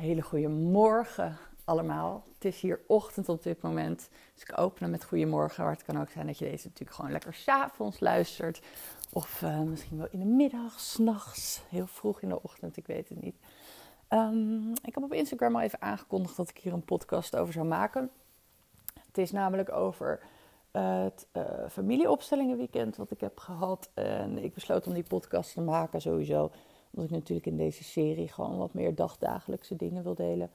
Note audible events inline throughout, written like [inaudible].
Hele goede morgen allemaal. Het is hier ochtend op dit moment. Dus ik open hem met goedemorgen. Maar het kan ook zijn dat je deze natuurlijk gewoon lekker s'avonds luistert. Of uh, misschien wel in de middag, s'nachts, heel vroeg in de ochtend, ik weet het niet. Um, ik heb op Instagram al even aangekondigd dat ik hier een podcast over zou maken. Het is namelijk over het uh, familieopstellingenweekend wat ik heb gehad. En ik besloot om die podcast te maken sowieso omdat ik natuurlijk in deze serie gewoon wat meer dagdagelijkse dingen wil delen.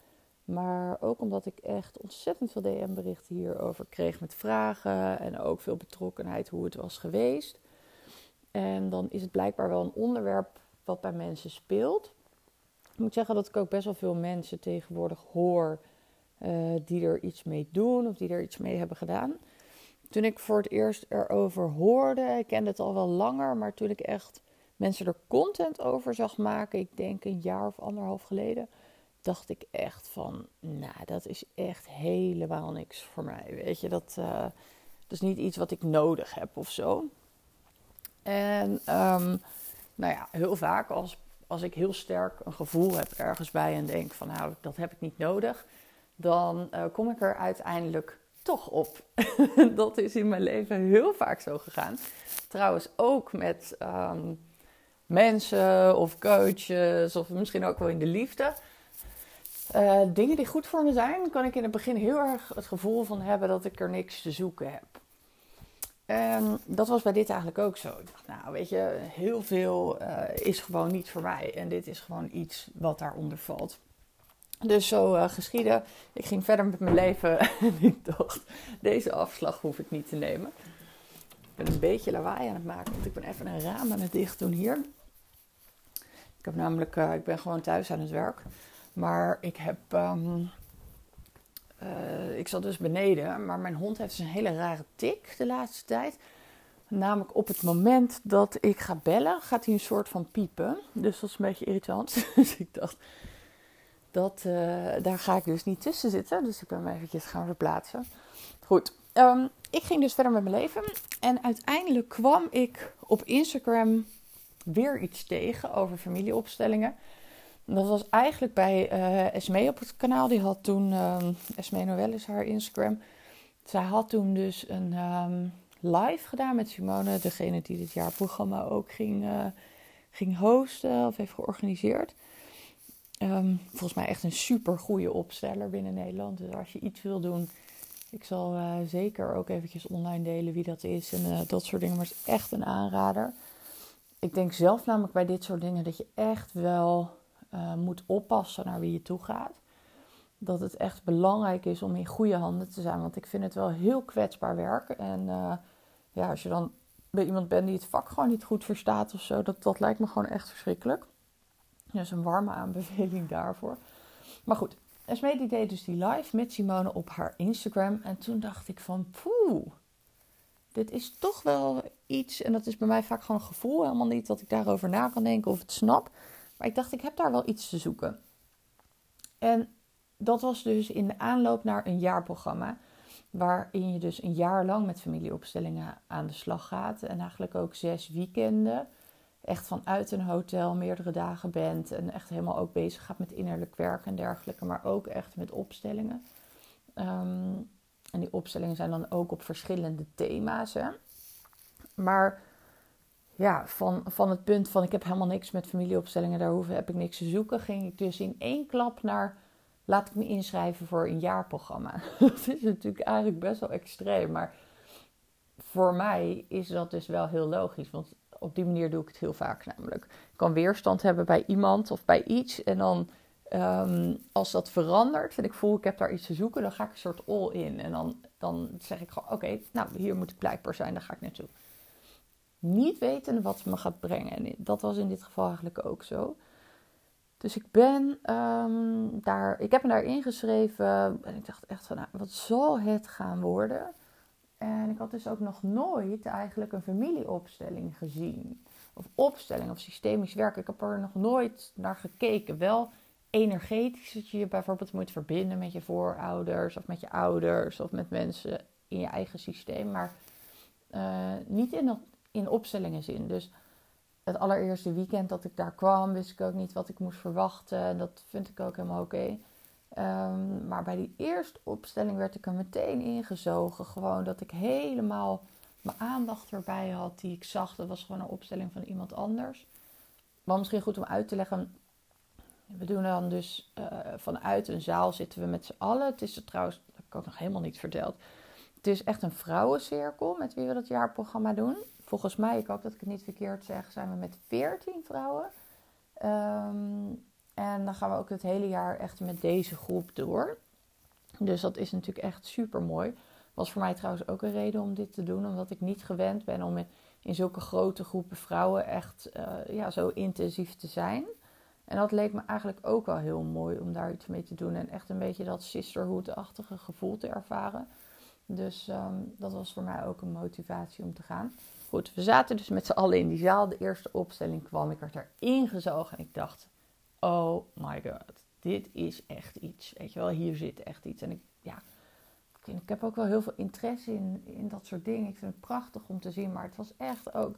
Maar ook omdat ik echt ontzettend veel DM-berichten hierover kreeg met vragen. En ook veel betrokkenheid hoe het was geweest. En dan is het blijkbaar wel een onderwerp wat bij mensen speelt. Ik moet zeggen dat ik ook best wel veel mensen tegenwoordig hoor uh, die er iets mee doen of die er iets mee hebben gedaan. Toen ik voor het eerst erover hoorde, ik kende het al wel langer, maar toen ik echt mensen er content over zag maken, ik denk een jaar of anderhalf geleden, dacht ik echt van, nou, dat is echt helemaal niks voor mij. Weet je, dat, uh, dat is niet iets wat ik nodig heb of zo. En um, nou ja, heel vaak als, als ik heel sterk een gevoel heb ergens bij en denk van, nou, dat heb ik niet nodig, dan uh, kom ik er uiteindelijk toch op. [laughs] dat is in mijn leven heel vaak zo gegaan. Trouwens ook met um, mensen of coaches of misschien ook wel in de liefde. Uh, dingen die goed voor me zijn, kan ik in het begin heel erg het gevoel van hebben dat ik er niks te zoeken heb. En dat was bij dit eigenlijk ook zo. Ik dacht, nou weet je, heel veel uh, is gewoon niet voor mij. En dit is gewoon iets wat daaronder valt. Dus zo uh, geschieden. Ik ging verder met mijn leven [laughs] en ik dacht, deze afslag hoef ik niet te nemen. Ik ben een beetje lawaai aan het maken, want ik ben even een raam aan het dicht doen hier. Ik heb namelijk, uh, ik ben gewoon thuis aan het werk. Maar ik heb, um, uh, ik zat dus beneden, maar mijn hond heeft dus een hele rare tik de laatste tijd. Namelijk op het moment dat ik ga bellen, gaat hij een soort van piepen. Dus dat is een beetje irritant. [laughs] dus ik dacht, dat, uh, daar ga ik dus niet tussen zitten. Dus ik ben hem eventjes gaan verplaatsen. Goed, um, ik ging dus verder met mijn leven. En uiteindelijk kwam ik op Instagram weer iets tegen over familieopstellingen. Dat was eigenlijk bij uh, Esmee op het kanaal. Die had toen, um, Esmee Noël is haar Instagram. Zij had toen dus een um, live gedaan met Simone. Degene die dit jaarprogramma ook ging, uh, ging hosten of heeft georganiseerd. Um, volgens mij echt een super goede opsteller binnen Nederland. Dus als je iets wil doen, ik zal uh, zeker ook eventjes online delen wie dat is en dat soort dingen. Maar het is echt een aanrader. Ik denk zelf namelijk bij dit soort dingen dat je echt wel uh, moet oppassen naar wie je toe gaat. Dat het echt belangrijk is om in goede handen te zijn. Want ik vind het wel heel kwetsbaar werk. En ja, als je dan bij iemand bent die het vak gewoon niet goed verstaat of zo, dat, dat lijkt me gewoon echt verschrikkelijk. Dus een warme aanbeveling daarvoor. Maar goed, Esme deed dus die live met Simone op haar Instagram. En toen dacht ik van, poeh, dit is toch wel iets. En dat is bij mij vaak gewoon een gevoel. Helemaal niet dat ik daarover na kan denken of het snap. Maar ik dacht, ik heb daar wel iets te zoeken. En dat was dus in de aanloop naar een jaarprogramma. Waarin je dus een jaar lang met familieopstellingen aan de slag gaat. En eigenlijk ook zes weekenden echt vanuit een hotel meerdere dagen bent en echt helemaal ook bezig gaat met innerlijk werk en dergelijke, maar ook echt met opstellingen. Um, en die opstellingen zijn dan ook op verschillende thema's. Hè? Maar ja, van, van het punt van ik heb helemaal niks met familieopstellingen, daar hoef, heb ik niks te zoeken, ging ik dus in één klap naar laat ik me inschrijven voor een jaarprogramma. [laughs] dat is natuurlijk eigenlijk best wel extreem, maar voor mij is dat dus wel heel logisch. Want op die manier doe ik het heel vaak namelijk. Ik kan weerstand hebben bij iemand of bij iets. En dan um, als dat verandert en ik voel ik heb daar iets te zoeken, dan ga ik een soort all in. En dan, dan zeg ik gewoon, oké, nou hier moet ik blijkbaar zijn, daar ga ik naartoe. Niet weten wat me gaat brengen. En dat was in dit geval eigenlijk ook zo. Dus ik ben um, daar, ik heb me daar ingeschreven en ik dacht echt van, nou, wat zal het gaan worden? En ik had dus ook nog nooit eigenlijk een familieopstelling gezien. Of opstelling of systemisch werken. Ik heb er nog nooit naar gekeken. Wel energetisch dat je je bijvoorbeeld moet verbinden met je voorouders of met je ouders of met mensen in je eigen systeem. Maar uh, niet in, in opstellingen zin. Dus het allereerste weekend dat ik daar kwam, wist ik ook niet wat ik moest verwachten. En dat vind ik ook helemaal oké. Ehm, maar bij die eerste opstelling werd ik er meteen ingezogen. Gewoon dat ik helemaal mijn aandacht erbij had die ik zag. Dat was gewoon een opstelling van iemand anders. Maar misschien goed om uit te leggen. We doen dan dus uh, vanuit een zaal zitten we met z'n allen. Het is er trouwens, dat heb ik ook nog helemaal niet verteld. Het is echt een vrouwencirkel met wie we dat jaarprogramma doen. Volgens mij, ik hoop dat ik het niet verkeerd zeg, zijn we met 14 vrouwen. Um, en dan gaan we ook het hele jaar echt met deze groep door. Dus dat is natuurlijk echt super mooi. Was voor mij trouwens ook een reden om dit te doen, omdat ik niet gewend ben om in, zulke grote groepen vrouwen echt uh, ja, zo intensief te zijn. En dat leek me eigenlijk ook wel heel mooi om daar iets mee te doen en echt een beetje dat sisterhood-achtige gevoel te ervaren. Dus um, dat was voor mij ook een motivatie om te gaan. Goed, we zaten dus met z'n allen in die zaal. De eerste opstelling kwam, ik werd erin gezogen en ik dacht, oh my god, dit is echt iets. Weet je wel, hier zit echt iets. En ik, ja, ik heb ook wel heel veel interesse in, in dat soort dingen. Ik vind het prachtig om te zien, maar het was echt ook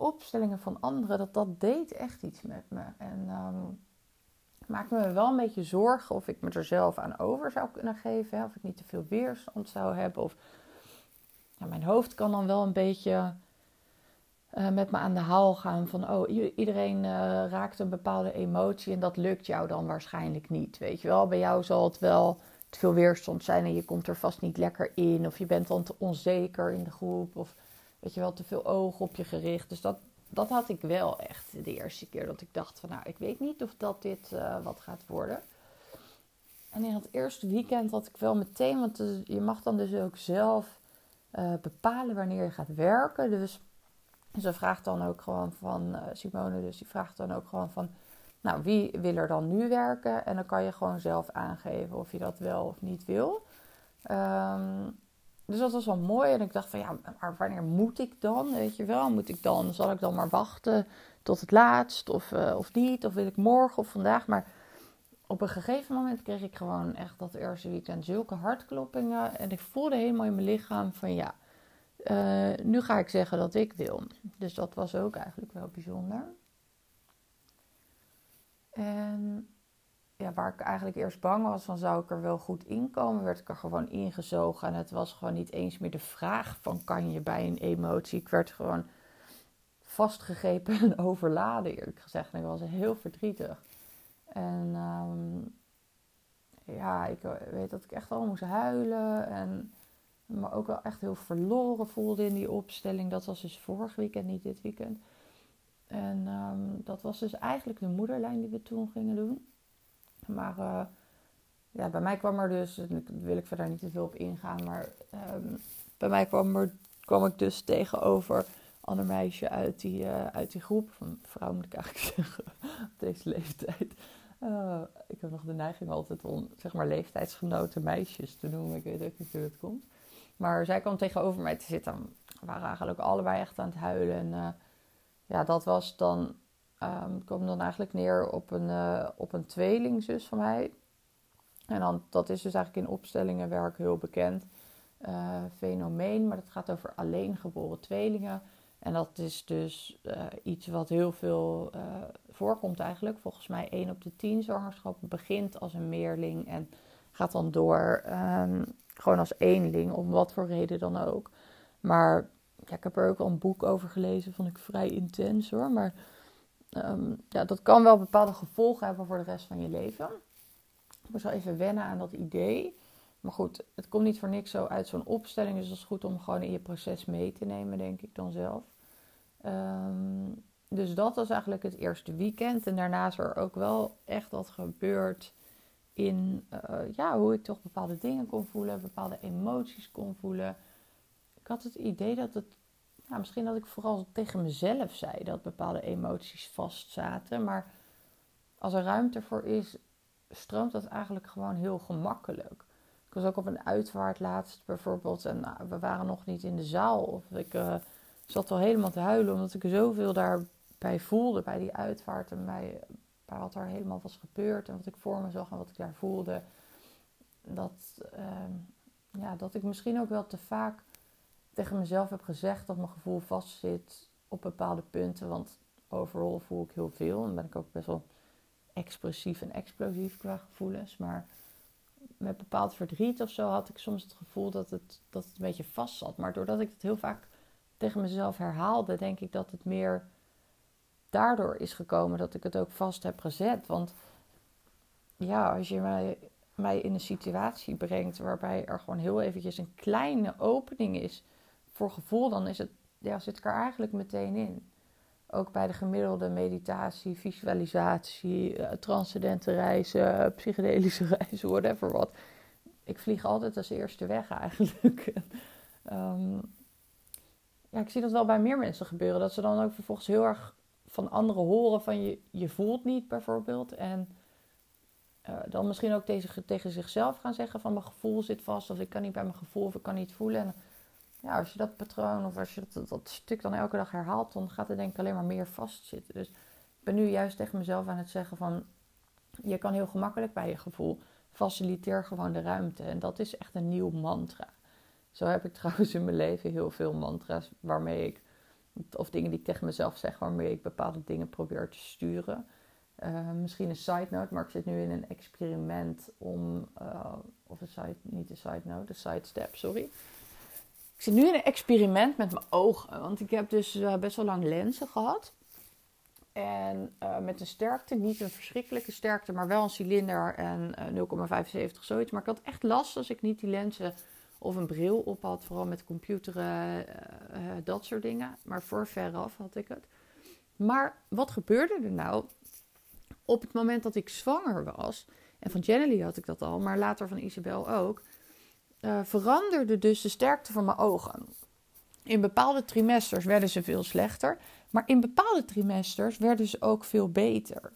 opstellingen van anderen, dat dat deed echt iets met me. En um, maakte me wel een beetje zorgen of ik me er zelf aan over zou kunnen geven. Of ik niet te veel weerstand zou hebben. Of ja, mijn hoofd kan dan wel een beetje uh, met me aan de haal gaan van oh, iedereen uh, raakt een bepaalde emotie en dat lukt jou dan waarschijnlijk niet. Weet je wel, bij jou zal het wel te veel weerstand zijn en je komt er vast niet lekker in of je bent dan te onzeker in de groep of weet je wel, te veel ogen op je gericht. Dus dat, dat had ik wel echt de eerste keer dat ik dacht van nou, ik weet niet of dat dit uh, wat gaat worden. En in het eerste weekend had ik wel meteen, want je mag dan dus ook zelf bepalen wanneer je gaat werken. Dus ze vraagt dan ook gewoon van, uh, Simone dus die vraagt dan ook gewoon van, nou wie wil er dan nu werken? En dan kan je gewoon zelf aangeven of je dat wel of niet wil. Um, dus dat was wel mooi. En ik dacht van ja, maar wanneer moet ik dan? Weet je wel, moet ik dan, zal ik dan maar wachten tot het laatst of, uh, of niet? Of wil ik morgen of vandaag? Maar op een gegeven moment kreeg ik gewoon echt dat eerste weekend zulke hartkloppingen. En ik voelde helemaal in mijn lichaam van ja, uh, nu ga ik zeggen dat ik wil. Dus dat was ook eigenlijk wel bijzonder. En ja, waar ik eigenlijk eerst bang was van zou ik er wel goed inkomen, werd ik er gewoon ingezogen. En het was gewoon niet eens meer de vraag van kan je bij een emotie. Ik werd gewoon vastgegrepen en [laughs] overladen eerlijk gezegd. En ik was heel verdrietig. En um, ja, ik weet dat ik echt al moest huilen. En maar ook wel echt heel verloren voelde in die opstelling. Dat was dus vorig weekend, niet dit weekend. En um, dat was dus eigenlijk de moederlijn die we toen gingen doen. Maar uh, ja, bij mij kwam er dus, daar wil ik verder niet te veel op ingaan, maar um, bij mij kwam, er, kwam ik dus tegenover ander meisje uit die, uh, uit die groep. Van vrouw moet ik eigenlijk [laughs] zeggen, op deze leeftijd. Uh, ik heb nog de neiging altijd om, zeg maar, leeftijdsgenoten meisjes te noemen. Ik weet ook niet hoe het komt. Maar zij kwam tegenover mij te zitten. We waren eigenlijk allebei echt aan het huilen. En ja, dat was dan, um, kwam dan eigenlijk neer op een, uh, op een tweelingzus van mij. En dan, dat is dus eigenlijk in opstellingenwerk heel bekend uh, fenomeen. Maar dat gaat over alleen geboren tweelingen. En dat is dus iets wat heel veel voorkomt eigenlijk. Volgens mij 1 op de 10 zwangerschappen begint als een meerling en gaat dan door um, gewoon als eenling, om wat voor reden dan ook. Maar ik heb er ook al een boek over gelezen, vond ik vrij intens hoor. Maar um, ja, dat kan wel bepaalde gevolgen hebben voor de rest van je leven. Ik moest wel even wennen aan dat idee. Maar goed, het komt niet voor niks zo uit zo'n opstelling. Dus het is goed om gewoon in je proces mee te nemen, denk ik dan zelf. Um, dus dat was eigenlijk het eerste weekend. En daarna is er ook wel echt wat gebeurd in uh, ja, hoe ik toch bepaalde dingen kon voelen, bepaalde emoties kon voelen. Ik had het idee dat het, nou, misschien dat ik vooral tegen mezelf zei dat bepaalde emoties vastzaten. Maar als er ruimte voor is, stroomt dat eigenlijk gewoon heel gemakkelijk. Ik was ook op een uitvaart laatst bijvoorbeeld en nou, we waren nog niet in de zaal. Of ik uh, zat al helemaal te huilen omdat ik zoveel daarbij voelde bij die uitvaart en bij wat er helemaal was gebeurd en wat ik voor me zag en wat ik daar voelde. Dat, ehm, ja, dat ik misschien ook wel te vaak tegen mezelf heb gezegd dat mijn gevoel vastzit op bepaalde punten. Want overal voel ik heel veel. En ben ik ook best wel expressief en explosief qua gevoelens. Maar met bepaald verdriet of zo had ik soms het gevoel dat het, dat het een beetje vast zat. Maar doordat ik het heel vaak tegen mezelf herhaalde, denk ik dat het meer daardoor is gekomen dat ik het ook vast heb gezet. Want ja, als je mij, mij in een situatie brengt waarbij er gewoon heel eventjes een kleine opening is voor gevoel, dan is het, ja, zit ik er eigenlijk meteen in. Ook bij de gemiddelde meditatie, visualisatie, uh, transcendente reizen, [laughs] psychedelische reizen, whatever wat. Ik vlieg altijd als eerste weg eigenlijk. um, [laughs] ja, ik zie dat wel bij meer mensen gebeuren. Dat ze dan ook vervolgens heel erg van anderen horen van je, je voelt niet bijvoorbeeld. En uh, dan misschien ook tegen, tegen zichzelf gaan zeggen van mijn gevoel zit vast. Of ik kan niet bij mijn gevoel of ik kan niet voelen. En ja, als je dat patroon of als je dat, stuk dan elke dag herhaalt, dan gaat het denk ik alleen maar meer vastzitten. Dus ik ben nu juist tegen mezelf aan het zeggen van je kan heel gemakkelijk bij je gevoel. Faciliteer gewoon de ruimte. En dat is echt een nieuw mantra. Zo heb ik [laughs] trouwens in mijn leven heel veel mantra's waarmee ik, of dingen die ik tegen mezelf zeg, waarmee ik bepaalde dingen probeer te sturen. Uh, misschien een side note, maar ik zit nu in een experiment om, uh, of een side, niet een side note, een side step, sorry. Ik zit nu in een experiment met mijn ogen, want ik heb dus uh, best wel lang lenzen gehad. En met een sterkte, niet een verschrikkelijke sterkte, maar wel een cilinder en 0,75 zoiets. Maar ik had echt last als ik niet die lenzen of een bril op had, vooral met computeren, dat soort dingen. Maar voor veraf had ik het. Maar wat gebeurde er nou? Op het moment dat ik zwanger was, en van Jenny had ik dat al, maar later van Isabel ook, uh, veranderde dus de sterkte van mijn ogen. In bepaalde trimesters werden ze veel slechter, maar in bepaalde trimesters werden ze ook veel beter.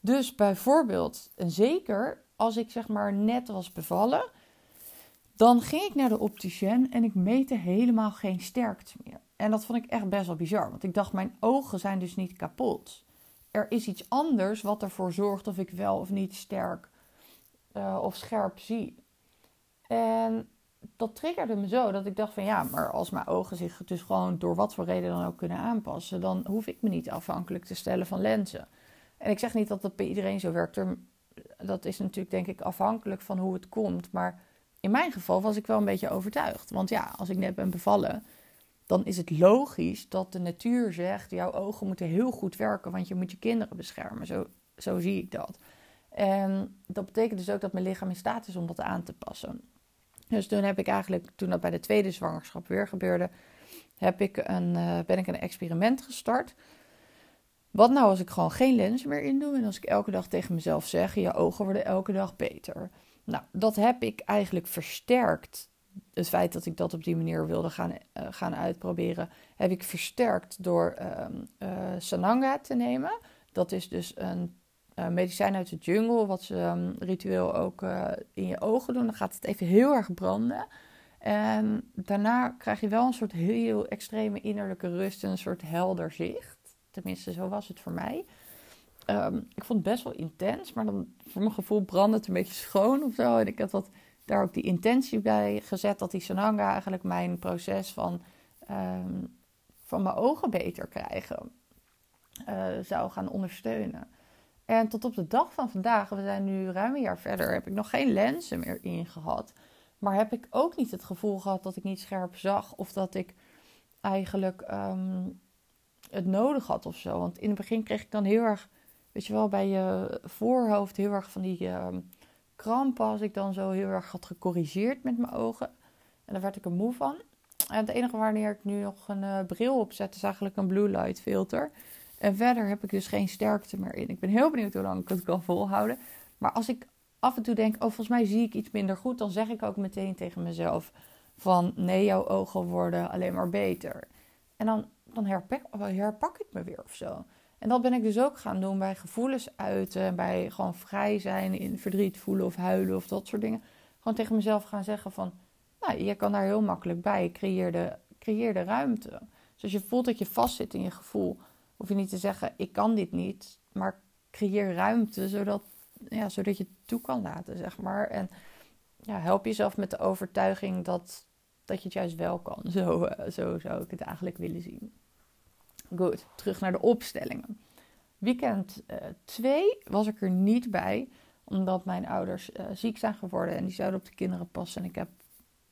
Dus bijvoorbeeld, en zeker als ik zeg maar net was bevallen, dan ging ik naar de opticien en ik meette helemaal geen sterkte meer. En dat vond ik echt best wel bizar, want ik dacht, mijn ogen zijn dus niet kapot. Er is iets anders wat ervoor zorgt of ik wel of niet sterk uh, of scherp zie. En dat triggerde me zo dat ik dacht van ja, maar als mijn ogen zich dus gewoon door wat voor reden dan ook kunnen aanpassen, dan hoef ik me niet afhankelijk te stellen van lenzen. En ik zeg niet dat dat bij iedereen zo werkt. Dat is natuurlijk denk ik afhankelijk van hoe het komt, maar in mijn geval was ik wel een beetje overtuigd. Want ja, als ik net ben bevallen, dan is het logisch dat de natuur zegt: jouw ogen moeten heel goed werken, want je moet je kinderen beschermen. Zo, zo zie ik dat. En dat betekent dus ook dat mijn lichaam in staat is om dat aan te passen. Dus toen heb ik eigenlijk, toen dat bij de tweede zwangerschap weer gebeurde, heb ik een, uh, ben ik een experiment gestart. Wat nou als ik gewoon geen lenzen meer indoe en als ik elke dag tegen mezelf zeg: je ogen worden elke dag beter. Nou, dat heb ik eigenlijk versterkt. Het feit dat ik dat op die manier wilde gaan, uh, gaan uitproberen, heb ik versterkt door uh, Sananga te nemen. Dat is dus een uh, medicijn uit de jungle, wat ze um, ritueel ook in je ogen doen. Dan gaat het even heel erg branden. En daarna krijg je wel een soort heel extreme innerlijke rust en een soort helder zicht. Tenminste, zo was het voor mij. Um, ik vond het best wel intens, maar dan voor mijn gevoel brandde het een beetje schoon of zo. En ik had wat, daar ook die intentie bij gezet dat die Sananga eigenlijk mijn proces van, um, van mijn ogen beter krijgen uh, zou gaan ondersteunen. En tot op de dag van vandaag, we zijn nu ruim een jaar verder, heb ik nog geen lenzen meer ingehad. Maar heb ik ook niet het gevoel gehad dat ik niet scherp zag of dat ik eigenlijk um, het nodig had of zo. Want in het begin kreeg ik dan heel erg weet je wel, bij je voorhoofd heel erg van die uh, krampen. Als ik dan zo heel erg had gecorrigeerd met mijn ogen. En daar werd ik er moe van. En het enige wanneer ik nu nog een uh, bril opzet is eigenlijk een blue light filter. En verder heb ik dus geen sterkte meer in. Ik ben heel benieuwd hoe lang ik het kan volhouden. Maar als ik af en toe denk, oh volgens mij zie ik iets minder goed. Dan zeg ik ook meteen tegen mezelf van nee, jouw ogen worden alleen maar beter. En dan, dan herpak, herpak ik me weer of zo. En dat ben ik dus ook gaan doen bij gevoelens uiten, bij gewoon vrij zijn, in verdriet voelen of huilen of dat soort dingen. Gewoon tegen mezelf gaan zeggen van, nou, je kan daar heel makkelijk bij, creëer de, creëer de ruimte. Dus als je voelt dat je vastzit in je gevoel, hoef je niet te zeggen, ik kan dit niet, maar creëer ruimte, zodat, ja, zodat je het toe kan laten, zeg maar. En ja, help jezelf met de overtuiging dat, dat je het juist wel kan. [laughs] Zo, uh, zo zou ik het eigenlijk willen zien. Goed, terug naar de opstellingen. Weekend 2 was ik er niet bij, omdat mijn ouders ziek zijn geworden en die zouden op de kinderen passen. En ik heb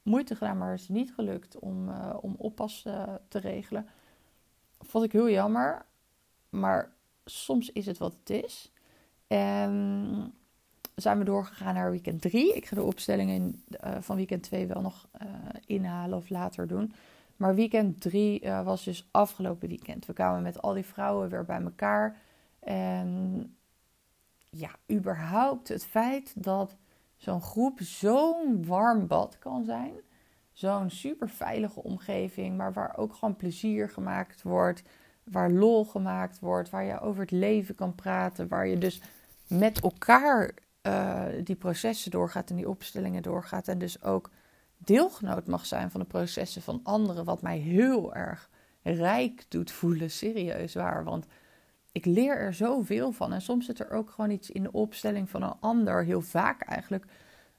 moeite gedaan, maar het is niet gelukt om, om oppas te regelen. Vond ik heel jammer, maar soms is het wat het is. En zijn we doorgegaan naar weekend 3. Ik ga de opstellingen uh, van weekend 2 wel nog uh, inhalen of later doen. Maar weekend 3 uh, eh, was dus afgelopen weekend. We kwamen met al die vrouwen weer bij elkaar. En ja, überhaupt het feit dat zo'n groep zo'n warm bad kan zijn. Zo'n super veilige omgeving, maar waar ook gewoon plezier gemaakt wordt. Waar lol gemaakt wordt, waar je over het leven kan praten. Waar je dus met elkaar uh, die processen doorgaat en die opstellingen doorgaat. En dus ook deelgenoot mag zijn van de processen van anderen. Wat mij heel erg rijk doet voelen, serieus waar. Want ik leer er zoveel van. En soms zit er ook gewoon iets in de opstelling van een ander, heel vaak eigenlijk,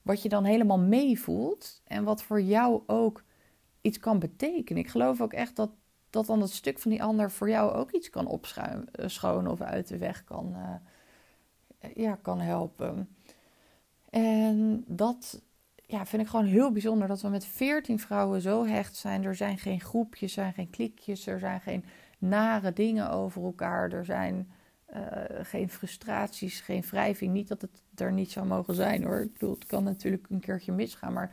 wat je dan helemaal meevoelt. En wat voor jou ook iets kan betekenen. Ik geloof ook echt dat, dat dan het stuk van die ander voor jou ook iets kan opschonen of uit de weg kan, uh, ja, kan helpen. En dat ja, vind ik gewoon heel bijzonder dat we met veertien vrouwen zo hecht zijn. Er zijn geen groepjes, er zijn geen klikjes, er zijn geen nare dingen over elkaar. Er zijn uh, geen frustraties, geen wrijving. Niet dat het er niet zou mogen zijn hoor. Ik bedoel, het kan natuurlijk een keertje misgaan, maar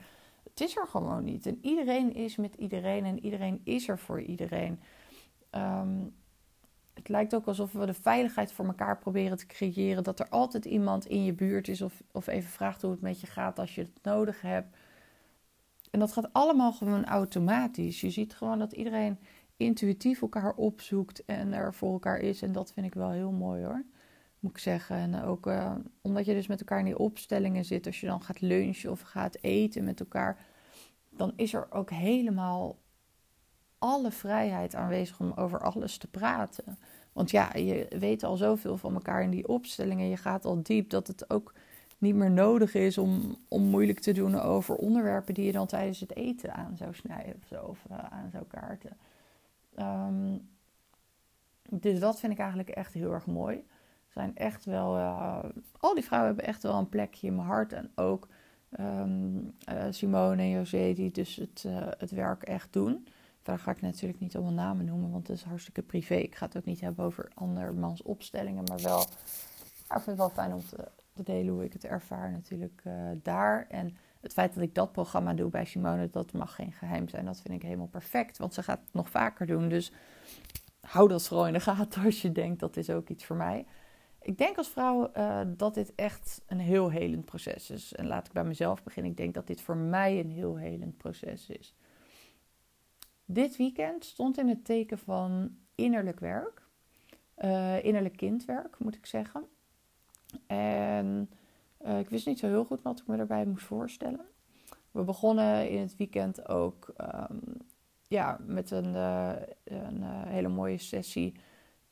het is er gewoon niet. En iedereen is met iedereen en iedereen is er voor iedereen. Um, het lijkt ook alsof we de veiligheid voor elkaar proberen te creëren. Dat er altijd iemand in je buurt is of, of even vraagt hoe het met je gaat als je het nodig hebt. En dat gaat allemaal gewoon automatisch. Je ziet gewoon dat iedereen intuïtief elkaar opzoekt en er voor elkaar is. En dat vind ik wel heel mooi hoor, moet ik zeggen. En ook uh, omdat je dus met elkaar in die opstellingen zit, als je dan gaat lunchen of gaat eten met elkaar, dan is er ook helemaal alle vrijheid aanwezig om over alles te praten. Want ja, je weet al zoveel van elkaar in die opstellingen. Je gaat al diep dat het ook niet meer nodig is om, om moeilijk te doen over onderwerpen die je dan tijdens het eten aan zou snijden of zo, uh, aan zou kaarten. Um, dus dat vind ik eigenlijk echt heel erg mooi. Zijn echt wel, uh, al die vrouwen hebben echt wel een plekje in mijn hart. En ook um, uh, Simone en José, die dus het, het werk echt doen. Daar ga ik natuurlijk niet allemaal namen noemen, want het is hartstikke privé. Ik ga het ook niet hebben over andermans opstellingen, maar wel. ik vind het wel fijn om te, delen hoe ik het ervaar natuurlijk daar. En het feit dat ik dat programma doe bij Simone, dat mag geen geheim zijn. Dat vind ik helemaal perfect, want ze gaat het nog vaker doen. Dus hou dat vooral in de gaten als je denkt dat is ook iets voor mij. Ik denk als vrouw uh, dat dit echt een heel helend proces is. En laat ik bij mezelf beginnen. Ik denk dat dit voor mij een heel helend proces is. Dit weekend stond in het teken van innerlijk werk. Uh, innerlijk kindwerk, moet ik zeggen. En uh, ik wist niet zo heel goed wat ik me daarbij moest voorstellen. We begonnen in het weekend ook um, ja, met een, een hele mooie sessie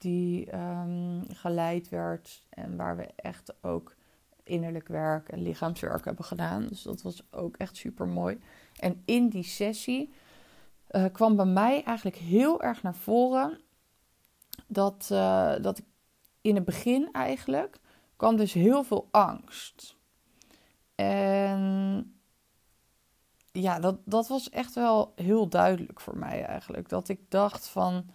die um, geleid werd. En waar we echt ook innerlijk werk en lichaamswerk hebben gedaan. Dus dat was ook echt super mooi. En in die sessie uh, kwam bij mij eigenlijk heel erg naar voren dat, uh, dat ik in het begin eigenlijk kwam dus heel veel angst. En ja, dat, dat was echt wel heel duidelijk voor mij eigenlijk. Dat ik dacht van,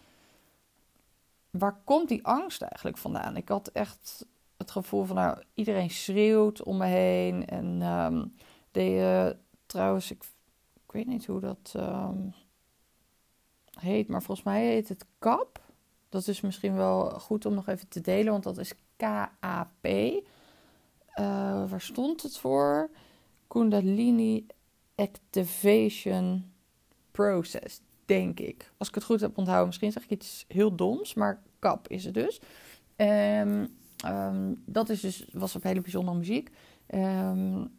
waar komt die angst eigenlijk vandaan? Ik had echt het gevoel van, nou, iedereen schreeuwt om me heen. En um, de, trouwens, ik, ik weet niet hoe dat... Um, heet, maar volgens mij heet het KAP. Dat is misschien wel goed om nog even te delen, want dat is K-A-P. Uh, waar stond het voor? Kundalini Activation Process, denk ik. Als ik het goed heb onthouden, misschien zeg ik iets heel doms, maar KAP is het dus. Um, um, dat is dus, was op hele bijzondere muziek. Um,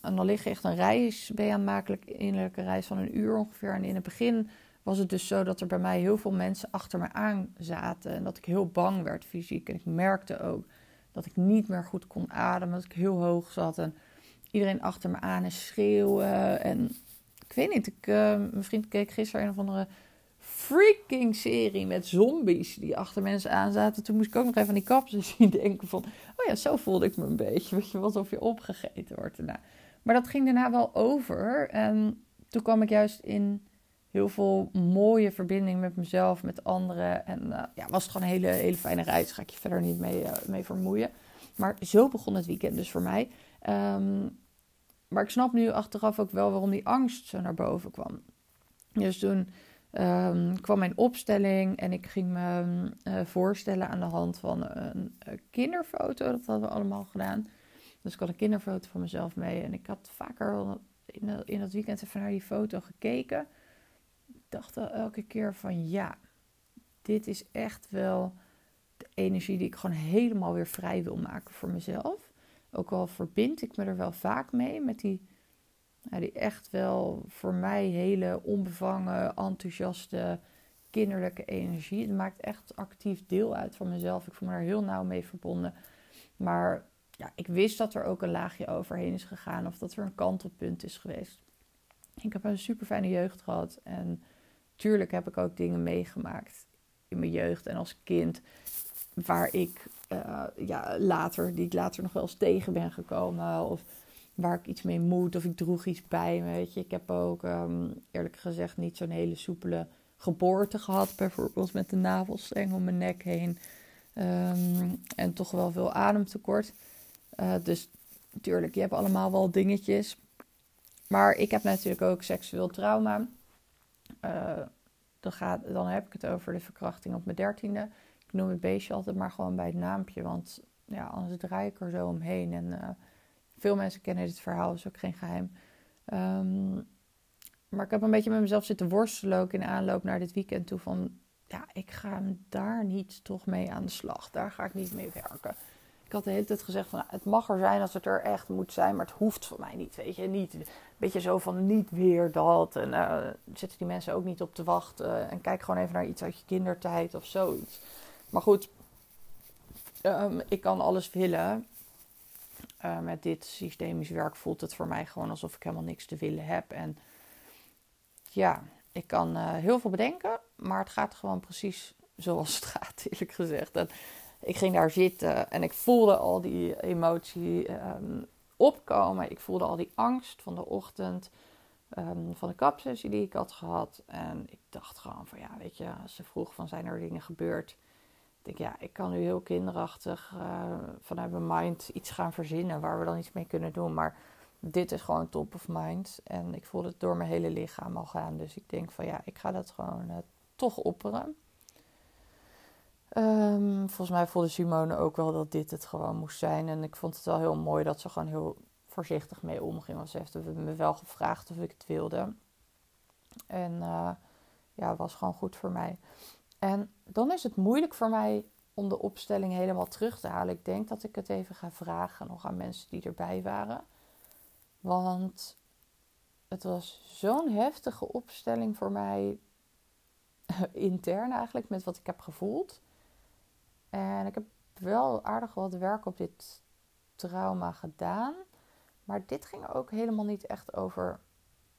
en dan lig echt een reis, ben je maken, innerlijke reis van een uur ongeveer. En in het begin was het dus zo dat er bij mij heel veel mensen achter me aan zaten. En dat ik heel bang werd fysiek. En ik merkte ook dat ik niet meer goed kon ademen. Dat ik heel hoog zat. En iedereen achter me aan en schreeuwen. En ik weet niet, ik, uh, mijn vriend keek gisteren een of andere freaking serie met zombies die achter mensen aan zaten. Toen moest ik ook nog even aan die kapsen [laughs] zien denken van... Oh ja, zo voelde ik me een beetje. Weet je, alsof je opgegeten wordt daarna. Maar dat ging daarna wel over. En toen kwam ik juist in heel veel mooie verbinding met mezelf, met anderen. En uh, ja, was het gewoon een hele, hele fijne reis. Ga ik je verder niet mee, uh, mee vermoeien. Maar zo begon het weekend dus voor mij. Um, maar ik snap nu achteraf ook wel waarom die angst zo naar boven kwam. Dus toen um, kwam mijn opstelling en ik ging me uh, voorstellen aan de hand van een, kinderfoto. Dat hadden we allemaal gedaan. Dus ik had een kinderfoto van mezelf mee. En ik had vaker in, in dat weekend even naar die foto gekeken. Ik dacht elke keer van ja, dit is echt wel de energie die ik gewoon helemaal weer vrij wil maken voor mezelf. Ook al verbind ik me er wel vaak mee met die, ja, die echt wel voor mij hele onbevangen, enthousiaste, kinderlijke energie. Het maakt echt actief deel uit van mezelf. Ik voel me daar heel nauw mee verbonden. Maar ja, ik wist dat er ook een laagje overheen is gegaan of dat er een kantelpunt is geweest. Ik heb een super fijne jeugd gehad en tuurlijk heb ik ook dingen meegemaakt in mijn jeugd en als kind waar ik uh, ja, later, die ik later nog wel eens tegen ben gekomen. Of waar ik iets mee moet. Of ik droeg iets bij me. Weet je. Ik heb ook um, eerlijk gezegd niet zo'n hele soepele geboorte gehad. Bijvoorbeeld met de navelstreng om mijn nek heen. Um, en toch wel veel ademtekort. Uh, dus natuurlijk, je hebt allemaal wel dingetjes. Maar ik heb natuurlijk ook seksueel trauma. Uh, dan, gaat, dan heb ik het over de verkrachting op mijn dertiende ik noem het beestje altijd maar gewoon bij het naampje. Want ja, anders draai ik er zo omheen. En uh, veel mensen kennen dit verhaal, is ook geen geheim. Um, maar ik heb een beetje met mezelf zitten worstelen ook in aanloop naar dit weekend toe. Van ja, ik ga daar niet toch mee aan de slag. Daar ga ik niet mee werken. Ik had de hele tijd gezegd van nou, het mag er zijn als het er echt moet zijn, maar het hoeft voor mij niet. Weet je, niet een beetje zo van niet weer dat. En uh, zitten die mensen ook niet op te wachten. En kijk gewoon even naar iets uit je kindertijd of zoiets. Maar goed, um, ik kan alles willen. Uh, met dit systemisch werk voelt het voor mij gewoon alsof ik helemaal niks te willen heb. En ja, ik kan uh, heel veel bedenken, maar het gaat gewoon precies zoals het [laughs] gaat, eerlijk gezegd. En ik ging daar zitten en ik voelde al die emotie um, opkomen. Ik voelde al die angst van de ochtend, um, van de kapsessie die ik had gehad. En ik dacht gewoon van ja, weet je, ze vroeg van zijn er dingen gebeurd denk, ja, ik kan nu heel kinderachtig uh, vanuit mijn mind iets gaan verzinnen waar we dan iets mee kunnen doen. Maar dit is gewoon top of mind. En ik voel het door mijn hele lichaam al gaan. Dus ik denk van ja, ik ga dat gewoon uh, toch opperen. Um, volgens mij voelde Simone ook wel dat dit het gewoon moest zijn. En ik vond het wel heel mooi dat ze gewoon heel voorzichtig mee omging. Want ze heeft me wel gevraagd of ik het wilde. En uh, ja, was gewoon goed voor mij. En dan is het moeilijk voor mij om de opstelling helemaal terug te halen. Ik denk dat ik het even ga vragen nog aan mensen die erbij waren. Want het was zo'n heftige opstelling voor mij, intern eigenlijk, met wat ik heb gevoeld. En ik heb wel aardig wat werk op dit trauma gedaan. Maar dit ging ook helemaal niet echt over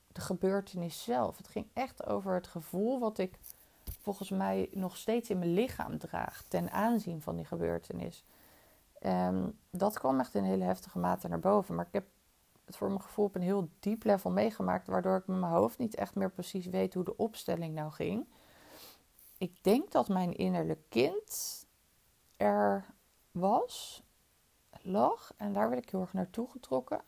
de gebeurtenis zelf. Het ging echt over het gevoel wat ik volgens mij nog steeds in mijn lichaam draagt ten aanzien van die gebeurtenis. Um, dat kwam echt in hele heftige mate naar boven. Maar ik heb het voor mijn gevoel op een heel diep level meegemaakt, waardoor ik met mijn hoofd niet echt meer precies weet hoe de opstelling nou ging. Ik denk dat mijn innerlijk kind er was, lag, en daar werd ik heel erg naartoe getrokken.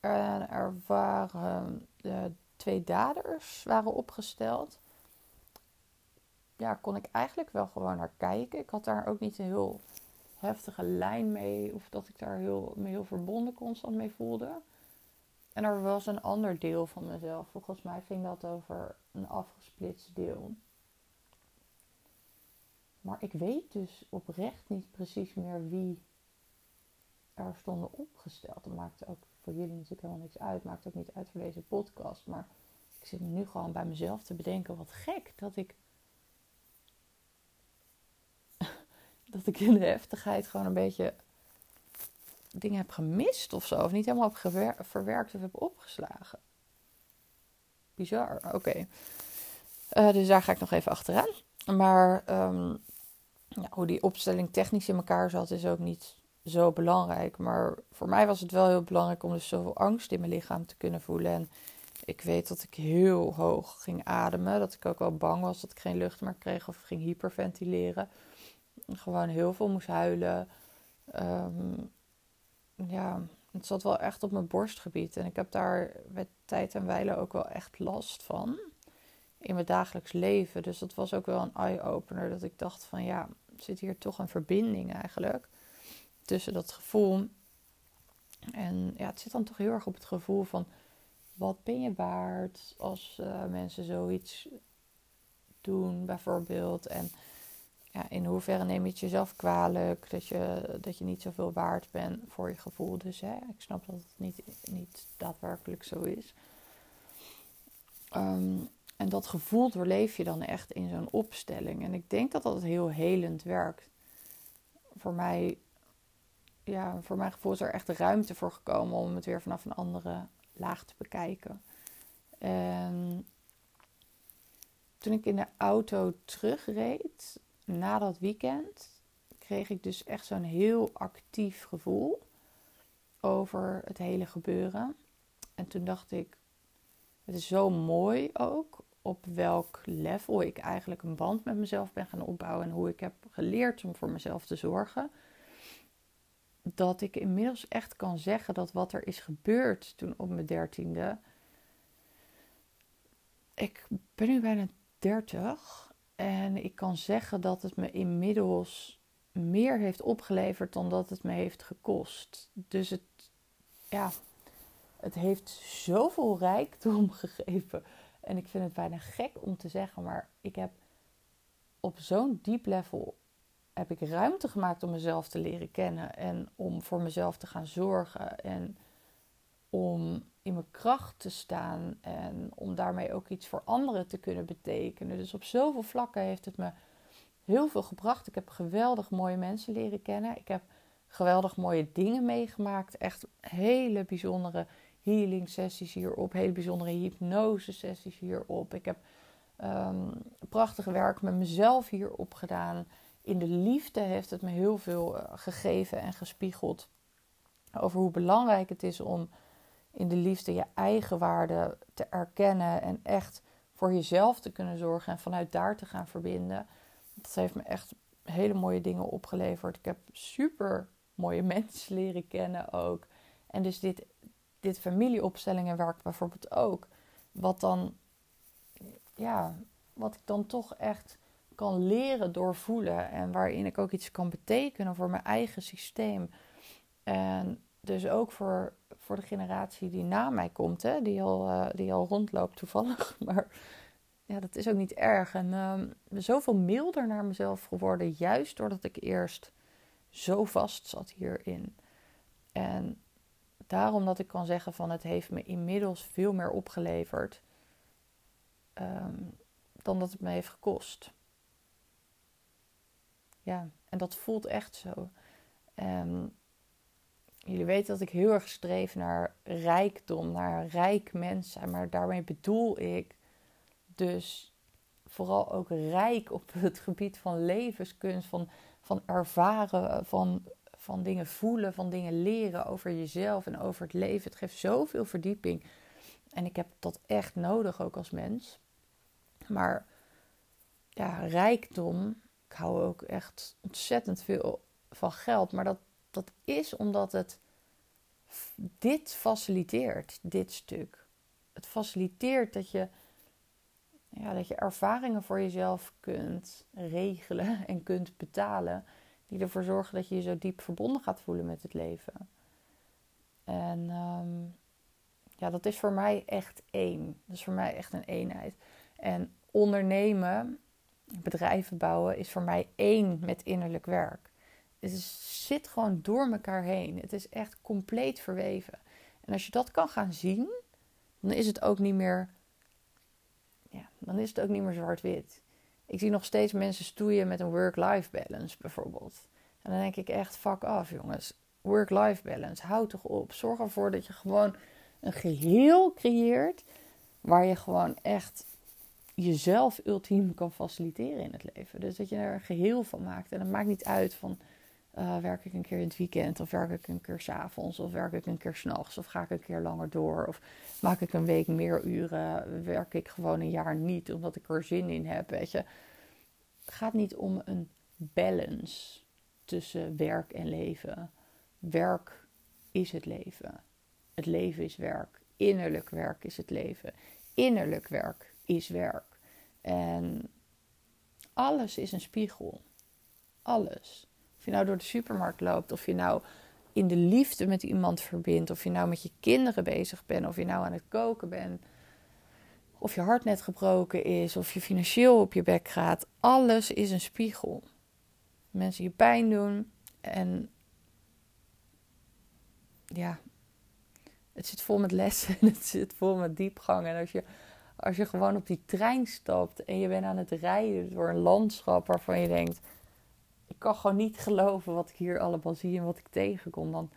En er waren uh, twee daders waren opgesteld ja, kon ik eigenlijk wel gewoon naar kijken. Ik had daar ook niet een heel heftige lijn mee. Of dat ik daar heel, me heel verbonden constant mee voelde. En er was een ander deel van mezelf. Volgens mij ging dat over een afgesplitst deel. Maar ik weet dus oprecht niet precies meer wie er stonden opgesteld. Dat maakt ook voor jullie natuurlijk helemaal niks uit. Maakt ook niet uit voor deze podcast. Maar ik zit nu gewoon bij mezelf te bedenken. Wat gek dat ik dat ik in de heftigheid gewoon een beetje dingen heb gemist of zo. Of niet helemaal heb verwerkt of heb opgeslagen. Bizar, oké. Uh, dus daar ga ik nog even achteraan. Maar ehm, ja, hoe die opstelling technisch in elkaar zat, is ook niet zo belangrijk. Maar voor mij was het wel heel belangrijk om dus zoveel angst in mijn lichaam te kunnen voelen. En ik weet dat ik heel hoog ging ademen. Dat ik ook wel bang was dat ik geen lucht meer kreeg of ging hyperventileren. Gewoon heel veel moest huilen. Ehm, ja, het zat wel echt op mijn borstgebied. En ik heb daar met tijd en wijle ook wel echt last van. In mijn dagelijks leven. Dus dat was ook wel een eye-opener. Dat ik dacht van ja, zit hier toch een verbinding eigenlijk. Tussen dat gevoel. En ja, het zit dan toch heel erg op het gevoel van wat ben je waard als uh, mensen zoiets doen, bijvoorbeeld. En ja, in hoeverre neem je het jezelf kwalijk dat je, dat je niet zoveel waard bent voor je gevoel. Dus hè, ik snap dat het niet, niet daadwerkelijk zo is. Ehm, en dat gevoel doorleef je dan echt in zo'n opstelling. En ik denk dat dat heel helend werkt. Voor mij, ja, voor mijn gevoel is er echt ruimte voor gekomen om het weer vanaf een andere laag te bekijken. En toen ik in de auto terugreed na dat weekend, kreeg ik dus echt zo'n heel actief gevoel over het hele gebeuren. En toen dacht ik, het is zo mooi ook op welk level ik eigenlijk een band met mezelf ben gaan opbouwen en hoe ik heb geleerd om voor mezelf te zorgen dat ik inmiddels echt kan zeggen dat wat er is gebeurd toen op mijn dertiende. Ik ben nu bijna dertig en ik kan zeggen dat het me inmiddels meer heeft opgeleverd dan dat het me heeft gekost. Dus het, ja, het heeft zoveel rijkdom [laughs] gegeven. En ik vind het bijna gek om te zeggen, maar ik heb op zo'n diep level heb ik ruimte gemaakt om mezelf te leren kennen en om voor mezelf te gaan zorgen en om in mijn kracht te staan en om daarmee ook iets voor anderen te kunnen betekenen. Dus op zoveel vlakken heeft het me heel veel gebracht. Ik heb geweldig mooie mensen leren kennen. Ik heb geweldig mooie dingen meegemaakt. Echt hele bijzondere healing sessies hierop, hele bijzondere hypnose sessies hierop. Ik heb um, prachtig werk met mezelf hierop gedaan in de liefde heeft het me heel veel eh, gegeven en gespiegeld. Over hoe belangrijk het is om in de liefde je eigen waarde te erkennen en echt voor jezelf te kunnen zorgen en vanuit daar te gaan verbinden. Dat heeft me echt hele mooie dingen opgeleverd. Ik heb super mooie [laughs] mensen leren kennen ook. En dus dit, dit familieopstellingen werkt bijvoorbeeld ook. Wat dan, ja, wat ik dan toch echt kan leren doorvoelen en waarin ik ook iets kan betekenen voor mijn eigen systeem. En dus ook voor, voor de generatie die na mij komt, hè, die, al, uh, die al rondloopt toevallig. [laughs] Maar ja, dat is ook niet erg. En ben zoveel milder naar mezelf geworden, juist doordat ik eerst zo vast zat hierin. En daarom dat ik kan zeggen van het heeft me inmiddels veel meer opgeleverd um, dan dat het me heeft gekost. Ja, en dat voelt echt zo. Um, jullie weten dat ik heel erg streef naar rijkdom, naar rijk mensen. Maar daarmee bedoel ik dus vooral ook rijk op [laughs] het gebied van levenskunst, van, van ervaren, van, van dingen voelen, van dingen leren over jezelf en over het leven. Het geeft zoveel verdieping. En ik heb dat echt nodig ook als mens. Maar ja, rijkdom ik hou ook echt ontzettend veel van geld. Maar dat, dat is omdat het dit faciliteert, dit stuk. Het faciliteert dat je, ja, dat je ervaringen voor jezelf kunt regelen [laughs] en kunt betalen. Die ervoor zorgen dat je je zo diep verbonden gaat voelen met het leven. En ehm, ja, dat is voor mij echt één. Dat is voor mij echt een eenheid. En ondernemen bedrijven bouwen is voor mij één met innerlijk werk. Het zit gewoon door elkaar heen. Het is echt compleet verweven. En als je dat kan gaan zien, dan is het ook niet meer, ja, dan is het ook niet meer zwart-wit. Ik zie nog steeds mensen stoeien met een work-life balance bijvoorbeeld. En dan denk ik echt, fuck af jongens. Work-life balance, houd toch op. Zorg ervoor dat je gewoon een geheel creëert waar je gewoon echt jezelf ultiem kan faciliteren in het leven. Dus dat je er een geheel van maakt. En het maakt niet uit van uh, werk ik een keer in het weekend, of werk ik een keer s'avonds, of werk ik een keer s'nachts, of ga ik een keer langer door, of maak ik een week meer uren, werk ik gewoon een jaar niet omdat ik er zin in heb. Weet je, het gaat niet om een balance tussen werk en leven. Werk is het leven. Het leven is werk. Innerlijk werk is het leven. Innerlijk werk is werk. En alles is een spiegel. Alles. Of je nou door de supermarkt loopt, of je nou in de liefde met iemand verbindt, of je nou met je kinderen bezig bent, of je nou aan het koken bent, of je hart net gebroken is, of je financieel op je bek gaat. Alles is een spiegel. Mensen je pijn doen en ja, het zit vol met lessen en [laughs] het zit vol met diepgang. En als je, als je gewoon op die trein stapt en je bent aan het rijden door een landschap waarvan je denkt: kan gewoon niet geloven wat ik hier allemaal zie en wat ik tegenkom, dan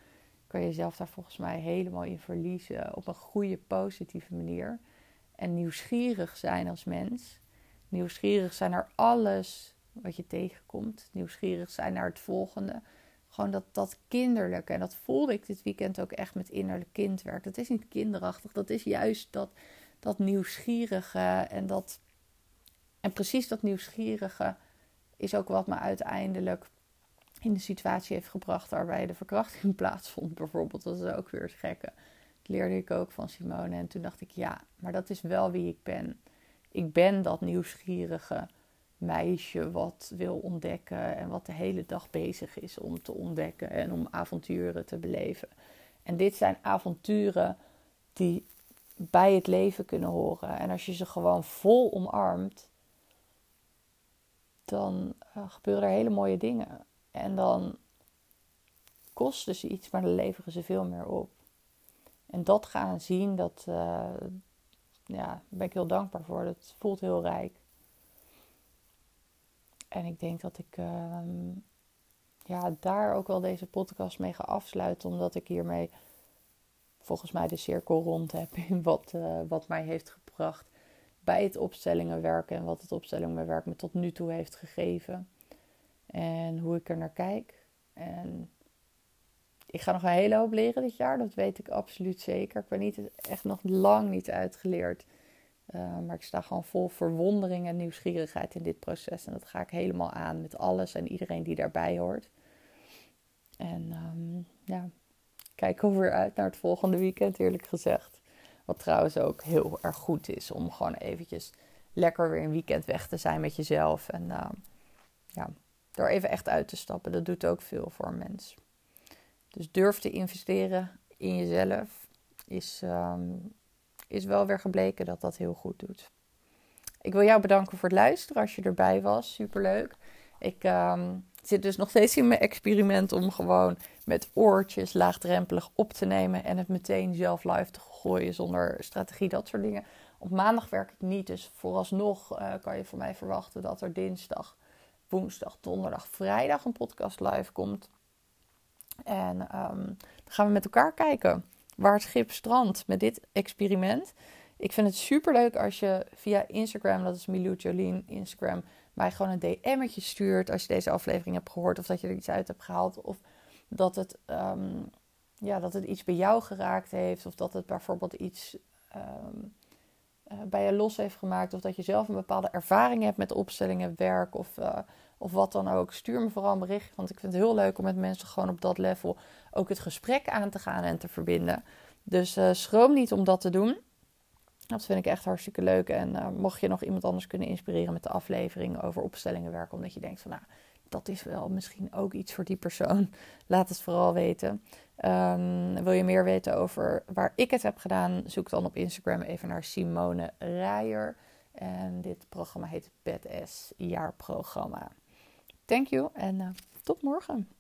kan je jezelf daar volgens mij helemaal in verliezen op een goede, positieve manier. En nieuwsgierig zijn als mens. Nieuwsgierig zijn naar alles wat je tegenkomt. Nieuwsgierig zijn naar het volgende. Gewoon dat, dat kinderlijke. En dat voelde ik dit weekend ook echt met innerlijk kindwerk. Dat is niet kinderachtig. Dat is juist dat, dat nieuwsgierige. En, dat, en precies dat nieuwsgierige is ook wat me uiteindelijk in de situatie heeft gebracht waarbij de verkrachting [laughs] plaatsvond. Bijvoorbeeld, dat is ook weer het gekke. Dat leerde ik ook van Simone. En toen dacht ik, ja, maar dat is wel wie ik ben. Ik ben dat nieuwsgierige meisje wat wil ontdekken en wat de hele dag bezig is om te ontdekken en om avonturen te beleven. En dit zijn avonturen die bij het leven kunnen horen. En als je ze gewoon vol omarmt, dan uh, gebeuren er hele mooie dingen. En dan kosten ze iets, maar dan leveren ze veel meer op. En dat gaan zien, dat, uh, ja, daar ben ik heel dankbaar voor. Dat voelt heel rijk. En ik denk dat ik ehm, ja, daar ook wel deze podcast mee ga afsluiten, omdat ik hiermee volgens mij de cirkel rond heb in wat, uh, wat mij heeft gebracht bij het opstellingen werken en wat het opstellingenwerk me tot nu toe heeft gegeven. En hoe ik er naar kijk. En ik ga nog een hele hoop leren dit jaar, dat weet ik absoluut zeker. Ik ben niet, echt nog lang niet uitgeleerd. Uh, maar ik sta gewoon vol verwondering en nieuwsgierigheid in dit proces. En dat ga ik helemaal aan met alles en iedereen die daarbij hoort. En um, ja, kijk weer uit naar het volgende weekend, eerlijk gezegd. Wat trouwens ook heel erg goed is om gewoon eventjes lekker weer een weekend weg te zijn met jezelf. En uh, ja, door even echt uit te stappen. Dat doet ook veel voor een mens. Dus durf te investeren in jezelf is, um, is wel weer gebleken dat dat heel goed doet. Ik wil jou bedanken voor het luisteren als je erbij was. Superleuk. Ik um, zit dus nog steeds in mijn experiment om gewoon met oortjes laagdrempelig op te nemen en het meteen zelf live te gooien zonder strategie, dat soort dingen. Op maandag werk ik niet, dus vooralsnog uh, kan je van mij verwachten dat er dinsdag, woensdag, donderdag, vrijdag een podcast live komt. En um, dan gaan we met elkaar kijken waar het schip strandt met dit experiment. Ik vind het super leuk als je via Instagram, dat is Milou Jolien Instagram, mij gewoon een DM'tje stuurt als je deze aflevering hebt gehoord of dat je er iets uit hebt gehaald of dat het, um, ja, dat het iets bij jou geraakt heeft of dat het bijvoorbeeld iets um, uh, bij je los heeft gemaakt of dat je zelf een bepaalde ervaring hebt met opstellingen, werk of, uh, of wat dan ook. Stuur me vooral een berichtje, want ik vind het heel leuk om met mensen gewoon op dat level ook het gesprek aan te gaan en te verbinden. Dus uh, schroom niet om dat te doen. Dat vind ik echt hartstikke leuk. En uh, mocht je nog iemand anders kunnen inspireren met de aflevering over opstellingen werken, omdat je denkt van nou, dat is wel misschien ook iets voor die persoon, [laughs] laat het vooral weten. Um, wil je meer weten over waar ik het heb gedaan, zoek dan op Instagram even naar Simone Rijer. En dit programma heet Badass Jaarprogramma. Thank you en uh, tot morgen.